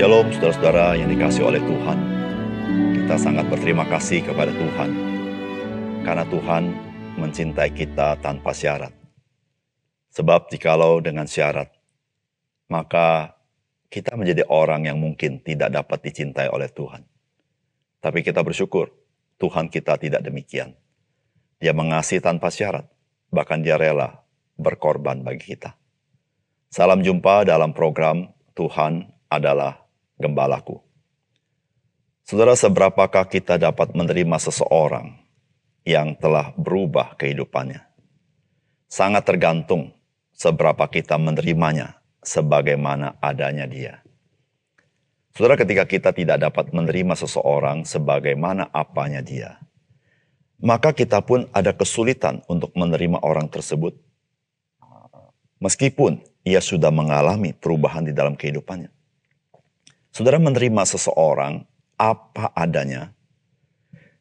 Shalom saudara-saudara yang dikasih oleh Tuhan. Kita sangat berterima kasih kepada Tuhan. Karena Tuhan mencintai kita tanpa syarat. Sebab jikalau dengan syarat, maka kita menjadi orang yang mungkin tidak dapat dicintai oleh Tuhan. Tapi kita bersyukur, Tuhan kita tidak demikian. Dia mengasihi tanpa syarat, bahkan dia rela berkorban bagi kita. Salam jumpa dalam program Tuhan adalah Gembalaku. Saudara, seberapakah kita dapat menerima seseorang yang telah berubah kehidupannya? Sangat tergantung seberapa kita menerimanya sebagaimana adanya dia. Saudara, ketika kita tidak dapat menerima seseorang sebagaimana apanya dia, maka kita pun ada kesulitan untuk menerima orang tersebut. Meskipun ia sudah mengalami perubahan di dalam kehidupannya. Saudara menerima seseorang apa adanya,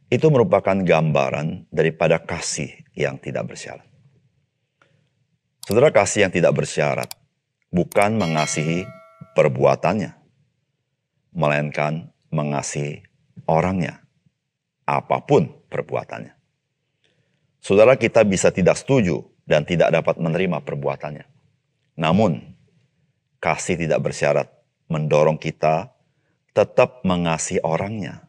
itu merupakan gambaran daripada kasih yang tidak bersyarat. Saudara kasih yang tidak bersyarat bukan mengasihi perbuatannya, melainkan mengasihi orangnya, apa pun perbuatannya. Saudara kita bisa tidak setuju dan tidak dapat menerima perbuatannya. Namun, kasih tidak bersyarat mendorong kita tetap mengasihi orangnya.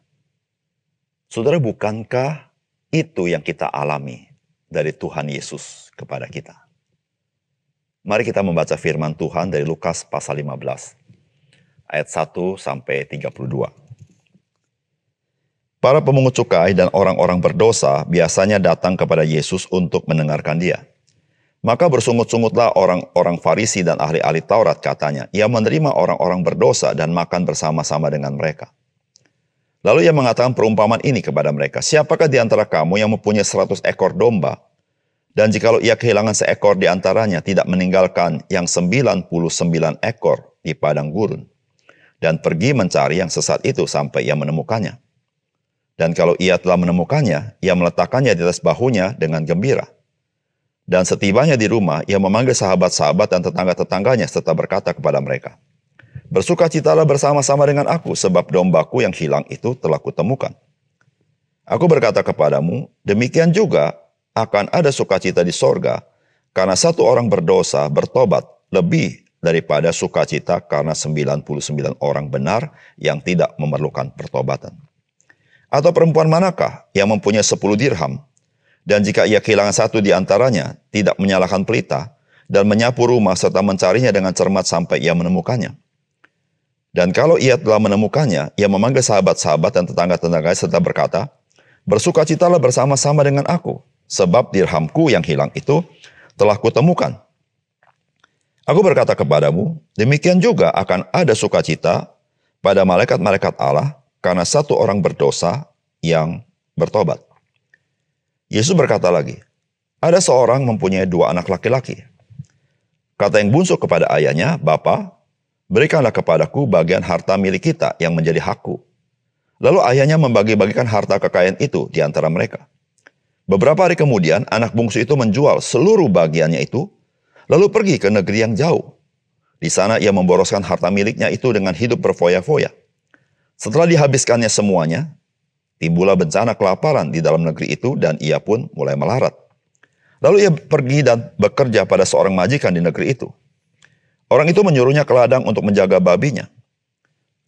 Saudara, bukankah itu yang kita alami dari Tuhan Yesus kepada kita? Mari kita membaca firman Tuhan dari Lukas pasal 15 ayat 1 sampai 32. Para pemungut cukai dan orang-orang berdosa biasanya datang kepada Yesus untuk mendengarkan dia. Maka bersungut-sungutlah orang-orang Farisi dan ahli-ahli Taurat katanya, ia menerima orang-orang berdosa dan makan bersama-sama dengan mereka. Lalu ia mengatakan perumpamaan ini kepada mereka, siapakah di antara kamu yang mempunyai seratus ekor domba, dan jikalau ia kehilangan seekor di antaranya, tidak meninggalkan yang sembilan puluh sembilan ekor di padang gurun, dan pergi mencari yang sesat itu sampai ia menemukannya. Dan kalau ia telah menemukannya, ia meletakkannya di atas bahunya dengan gembira dan setibanya di rumah, ia memanggil sahabat-sahabat dan tetangga-tetangganya serta berkata kepada mereka, Bersukacitalah bersama-sama dengan aku, sebab dombaku yang hilang itu telah kutemukan. Aku berkata kepadamu, demikian juga akan ada sukacita di sorga, karena satu orang berdosa bertobat lebih daripada sukacita karena 99 orang benar yang tidak memerlukan pertobatan. Atau perempuan manakah yang mempunyai 10 dirham, dan jika ia kehilangan satu di antaranya, tidak menyalahkan pelita, dan menyapu rumah serta mencarinya dengan cermat sampai ia menemukannya. Dan kalau ia telah menemukannya, ia memanggil sahabat-sahabat dan tetangga-tetangganya serta berkata, Bersukacitalah bersama-sama dengan aku, sebab dirhamku yang hilang itu telah kutemukan. Aku berkata kepadamu, demikian juga akan ada sukacita pada malaikat-malaikat Allah karena satu orang berdosa yang bertobat. Yesus berkata lagi, ada seorang mempunyai dua anak laki-laki. Kata yang bungsu kepada ayahnya, Bapa, berikanlah kepadaku bagian harta milik kita yang menjadi hakku. Lalu ayahnya membagi-bagikan harta kekayaan itu di antara mereka. Beberapa hari kemudian, anak bungsu itu menjual seluruh bagiannya itu, lalu pergi ke negeri yang jauh. Di sana ia memboroskan harta miliknya itu dengan hidup berfoya-foya. Setelah dihabiskannya semuanya, Timbullah bencana kelaparan di dalam negeri itu dan ia pun mulai melarat. Lalu ia pergi dan bekerja pada seorang majikan di negeri itu. Orang itu menyuruhnya ke ladang untuk menjaga babinya.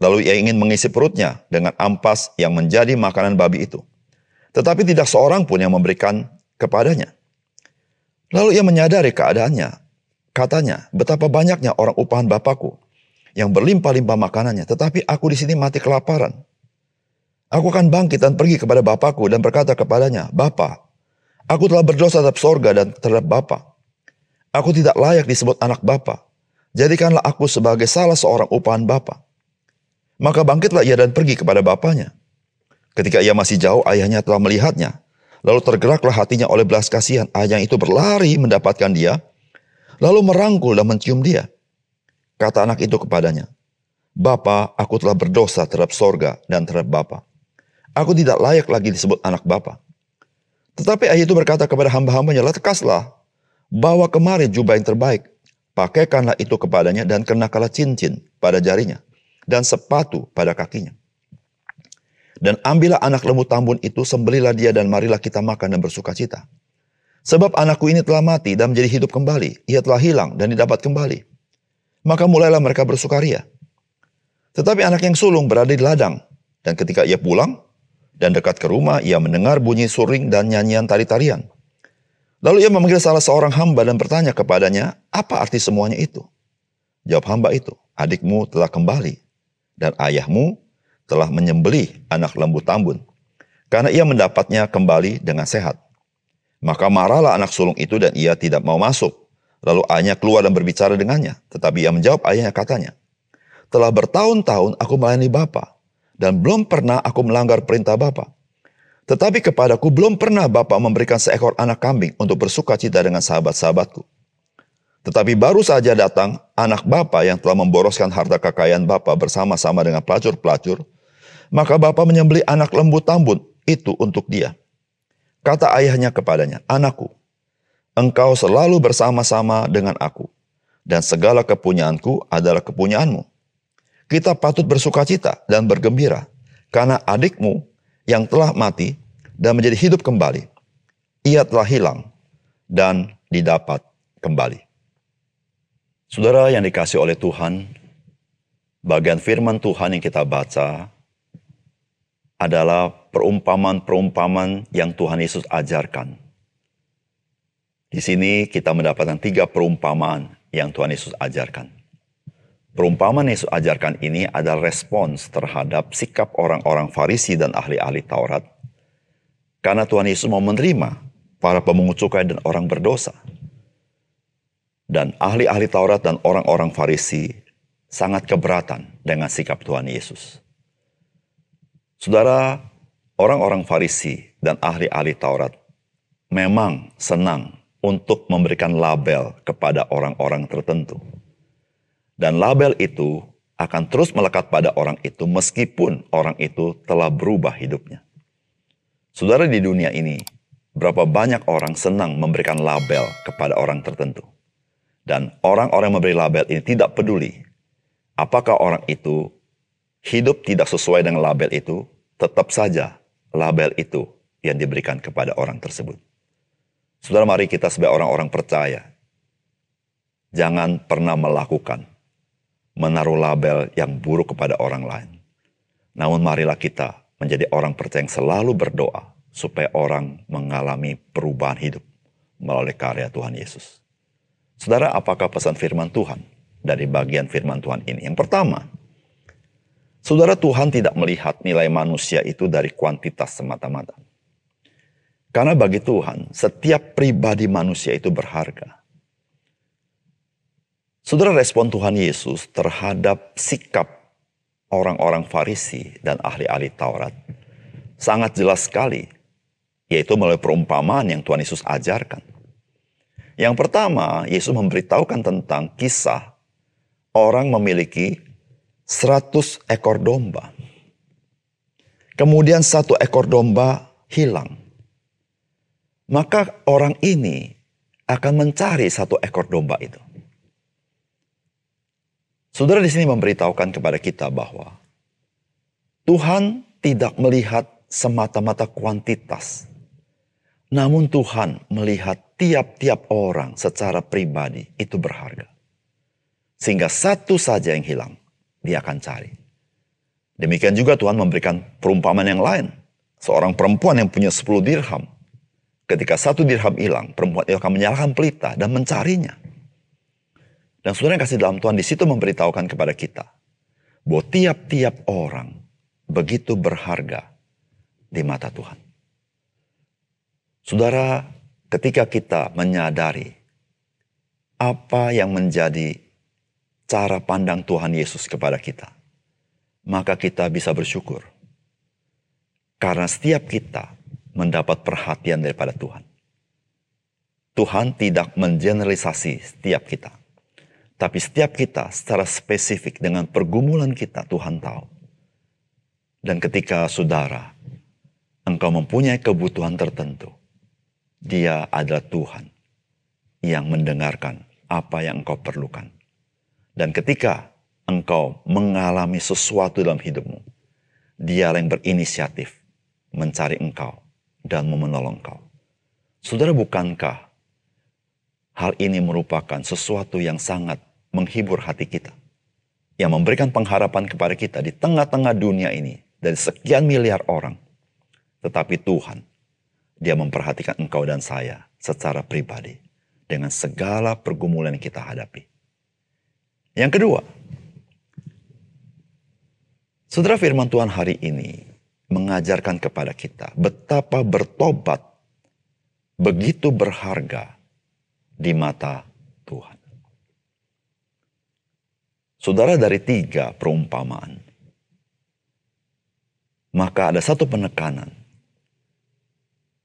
Lalu ia ingin mengisi perutnya dengan ampas yang menjadi makanan babi itu. Tetapi tidak seorang pun yang memberikan kepadanya. Lalu ia menyadari keadaannya. Katanya, betapa banyaknya orang upahan bapakku yang berlimpah-limpah makanannya, tetapi aku di sini mati kelaparan. Aku akan bangkit dan pergi kepada Bapakku dan berkata kepadanya, Bapa, aku telah berdosa terhadap sorga dan terhadap Bapa. Aku tidak layak disebut anak Bapa. Jadikanlah aku sebagai salah seorang upahan Bapa. Maka bangkitlah ia dan pergi kepada bapaknya. Ketika ia masih jauh, ayahnya telah melihatnya. Lalu tergeraklah hatinya oleh belas kasihan. Ayah itu berlari mendapatkan dia, lalu merangkul dan mencium dia. Kata anak itu kepadanya, Bapa, aku telah berdosa terhadap sorga dan terhadap Bapa. Aku tidak layak lagi disebut anak bapa. Tetapi ayah itu berkata kepada hamba-hambanya, lekaslah, bawa kemari jubah yang terbaik, pakaikanlah itu kepadanya dan kenakanlah cincin pada jarinya. dan sepatu pada kakinya. Dan ambillah anak lembu tambun itu, sembelilah dia dan marilah kita makan dan bersuka cita. Sebab anakku ini telah mati dan menjadi hidup kembali. Ia telah hilang dan didapat kembali. Maka mulailah mereka bersukaria. Tetapi anak yang sulung berada di ladang. Dan ketika ia pulang dan dekat ke rumah, ia mendengar bunyi suring dan nyanyian tari-tarian. Lalu ia memanggil salah seorang hamba dan bertanya kepadanya, apa arti semuanya itu? Jawab hamba itu, adikmu telah kembali dan ayahmu telah menyembelih anak lembu tambun. Karena ia mendapatnya kembali dengan sehat. Maka marahlah anak sulung itu dan ia tidak mau masuk. Lalu ayahnya keluar dan berbicara dengannya. Tetapi ia menjawab ayahnya katanya, Telah bertahun-tahun aku melayani Bapa dan belum pernah aku melanggar perintah Bapa. Tetapi kepadaku belum pernah Bapak memberikan seekor anak kambing untuk bersuka cita dengan sahabat-sahabatku. Tetapi baru saja datang anak Bapak yang telah memboroskan harta kekayaan Bapak bersama-sama dengan pelacur-pelacur, maka Bapak menyembeli anak lembu tambun itu untuk dia. Kata ayahnya kepadanya, Anakku, engkau selalu bersama-sama dengan aku, dan segala kepunyaanku adalah kepunyaanmu. Kita patut bersuka cita dan bergembira, karena adikmu yang telah mati dan menjadi hidup kembali. Ia telah hilang dan didapat kembali. Saudara yang dikasih oleh Tuhan, bagian firman Tuhan yang kita baca adalah perumpamaan-perumpamaan yang Tuhan Yesus ajarkan. Di sini kita mendapatkan tiga perumpamaan yang Tuhan Yesus ajarkan. Perumpamaan Yesus ajarkan ini adalah respons terhadap sikap orang-orang Farisi dan ahli-ahli Taurat. Karena Tuhan Yesus mau menerima para pemungut cukai dan orang berdosa. Dan ahli-ahli Taurat dan orang-orang Farisi sangat keberatan dengan sikap Tuhan Yesus. Saudara, orang-orang Farisi dan ahli-ahli Taurat memang senang untuk memberikan label kepada orang-orang tertentu dan label itu akan terus melekat pada orang itu meskipun orang itu telah berubah hidupnya. Saudara di dunia ini, berapa banyak orang senang memberikan label kepada orang tertentu. Dan orang-orang yang memberi label ini tidak peduli apakah orang itu hidup tidak sesuai dengan label itu, tetap saja label itu yang diberikan kepada orang tersebut. Saudara, mari kita sebagai orang-orang percaya, jangan pernah melakukan menaruh label yang buruk kepada orang lain. Namun marilah kita menjadi orang percaya yang selalu berdoa supaya orang mengalami perubahan hidup melalui karya Tuhan Yesus. Saudara, apakah pesan firman Tuhan dari bagian firman Tuhan ini? Yang pertama, saudara Tuhan tidak melihat nilai manusia itu dari kuantitas semata-mata. Karena bagi Tuhan, setiap pribadi manusia itu berharga. Saudara respon Tuhan Yesus terhadap sikap orang-orang Farisi dan ahli-ahli Taurat sangat jelas sekali, yaitu melalui perumpamaan yang Tuhan Yesus ajarkan. Yang pertama, Yesus memberitahukan tentang kisah orang memiliki 100 ekor domba. Kemudian satu ekor domba hilang. Maka orang ini akan mencari satu ekor domba itu. Saudara di sini memberitahukan kepada kita bahwa Tuhan tidak melihat semata-mata kuantitas. Namun Tuhan melihat tiap-tiap orang secara pribadi itu berharga. Sehingga satu saja yang hilang, dia akan cari. Demikian juga Tuhan memberikan perumpamaan yang lain. Seorang perempuan yang punya 10 dirham. Ketika satu dirham hilang, perempuan itu akan menyalahkan pelita dan mencarinya. Dan saudara yang kasih dalam Tuhan di situ memberitahukan kepada kita bahwa tiap-tiap orang begitu berharga di mata Tuhan. Saudara, ketika kita menyadari apa yang menjadi cara pandang Tuhan Yesus kepada kita, maka kita bisa bersyukur. Karena setiap kita mendapat perhatian daripada Tuhan. Tuhan tidak mengeneralisasi setiap kita. Tapi setiap kita secara spesifik dengan pergumulan kita Tuhan tahu. Dan ketika saudara, engkau mempunyai kebutuhan tertentu, dia adalah Tuhan yang mendengarkan apa yang engkau perlukan. Dan ketika engkau mengalami sesuatu dalam hidupmu. Dia yang berinisiatif mencari engkau dan menolong engkau. Saudara, bukankah hal ini merupakan sesuatu yang sangat menghibur hati kita? Yang memberikan pengharapan kepada kita di tengah-tengah dunia ini dari sekian miliar orang. Tetapi Tuhan, dia memperhatikan engkau dan saya secara pribadi dengan segala pergumulan yang kita hadapi. Yang kedua, Saudara firman Tuhan hari ini mengajarkan kepada kita betapa bertobat begitu berharga di mata Tuhan. Saudara dari tiga perumpamaan, maka ada satu penekanan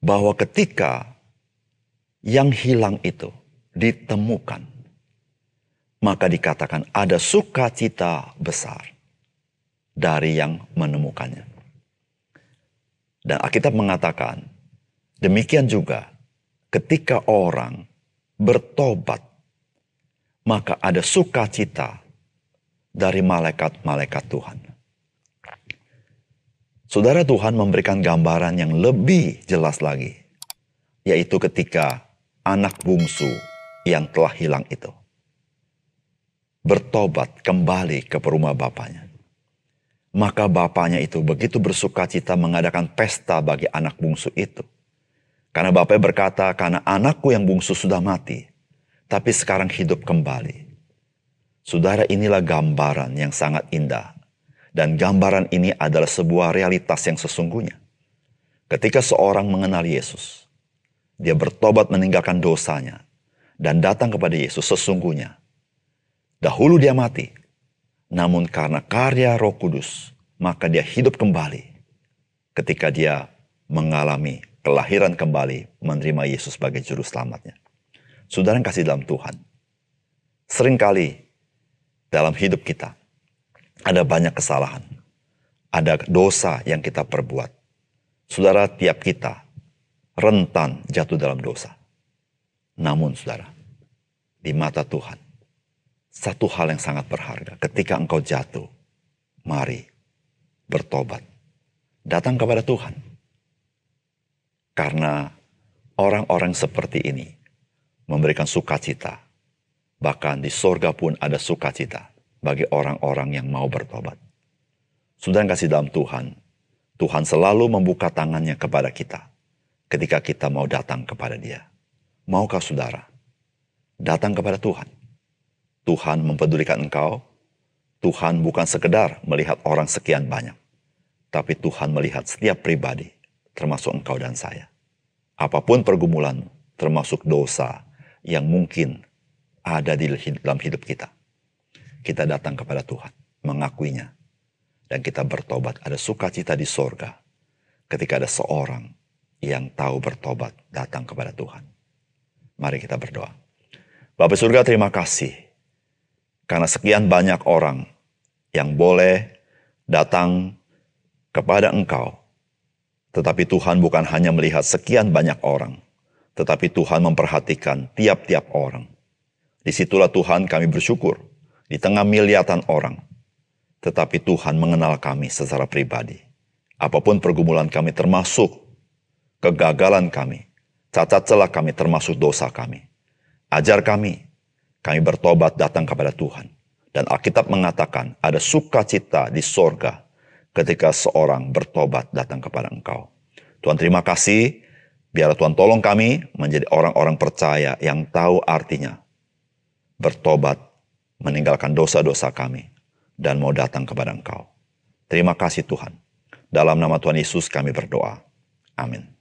bahwa ketika yang hilang itu ditemukan, maka dikatakan ada sukacita besar dari yang menemukannya. Dan Alkitab mengatakan, demikian juga ketika orang bertobat, maka ada sukacita dari malaikat-malaikat Tuhan. Saudara Tuhan memberikan gambaran yang lebih jelas lagi, yaitu ketika anak bungsu yang telah hilang itu bertobat kembali ke rumah bapaknya. Maka bapaknya itu begitu bersuka cita mengadakan pesta bagi anak bungsu itu. Karena bapaknya berkata, karena anakku yang bungsu sudah mati, tapi sekarang hidup kembali. Saudara inilah gambaran yang sangat indah. Dan gambaran ini adalah sebuah realitas yang sesungguhnya. Ketika seorang mengenal Yesus, dia bertobat meninggalkan dosanya dan datang kepada Yesus sesungguhnya. Dahulu dia mati, namun karena karya Roh Kudus, maka dia hidup kembali ketika dia mengalami kelahiran kembali menerima Yesus sebagai juru selamatnya. Saudara yang kasih dalam Tuhan, sering kali dalam hidup kita ada banyak kesalahan, ada dosa yang kita perbuat. Saudara, tiap kita rentan jatuh dalam dosa. Namun saudara, di mata Tuhan, satu hal yang sangat berharga. Ketika engkau jatuh, mari bertobat. Datang kepada Tuhan. Karena orang-orang seperti ini memberikan sukacita. Bahkan di sorga pun ada sukacita bagi orang-orang yang mau bertobat. Sudah kasih dalam Tuhan, Tuhan selalu membuka tangannya kepada kita ketika kita mau datang kepada dia. Maukah saudara datang kepada Tuhan? Tuhan mempedulikan engkau. Tuhan bukan sekedar melihat orang sekian banyak. Tapi Tuhan melihat setiap pribadi, termasuk engkau dan saya. Apa pun pergumulan, termasuk dosa yang mungkin ada di dalam hidup kita. Kita datang kepada Tuhan, mengakuinya. Dan kita bertobat, ada sukacita di sorga. Ketika ada seorang yang tahu bertobat datang kepada Tuhan. Mari kita berdoa. Bapak surga terima kasih karena sekian banyak orang yang boleh datang kepada engkau. Tetapi Tuhan bukan hanya melihat sekian banyak orang. Tetapi Tuhan memperhatikan tiap-tiap orang. Di situlah Tuhan kami bersyukur. Di tengah miliatan orang. Tetapi Tuhan mengenal kami secara pribadi. Apa pun pergumulan kami termasuk kegagalan kami. Cacat celah kami termasuk dosa kami. Ajar kami kami bertobat datang kepada Tuhan. Dan Alkitab mengatakan ada sukacita di sorga ketika seorang bertobat datang kepada engkau. Tuhan terima kasih. Biar Tuhan tolong kami menjadi orang-orang percaya yang tahu artinya. Bertobat, meninggalkan dosa-dosa kami. Dan mau datang kepada engkau. Terima kasih Tuhan. Dalam nama Tuhan Yesus kami berdoa. Amin.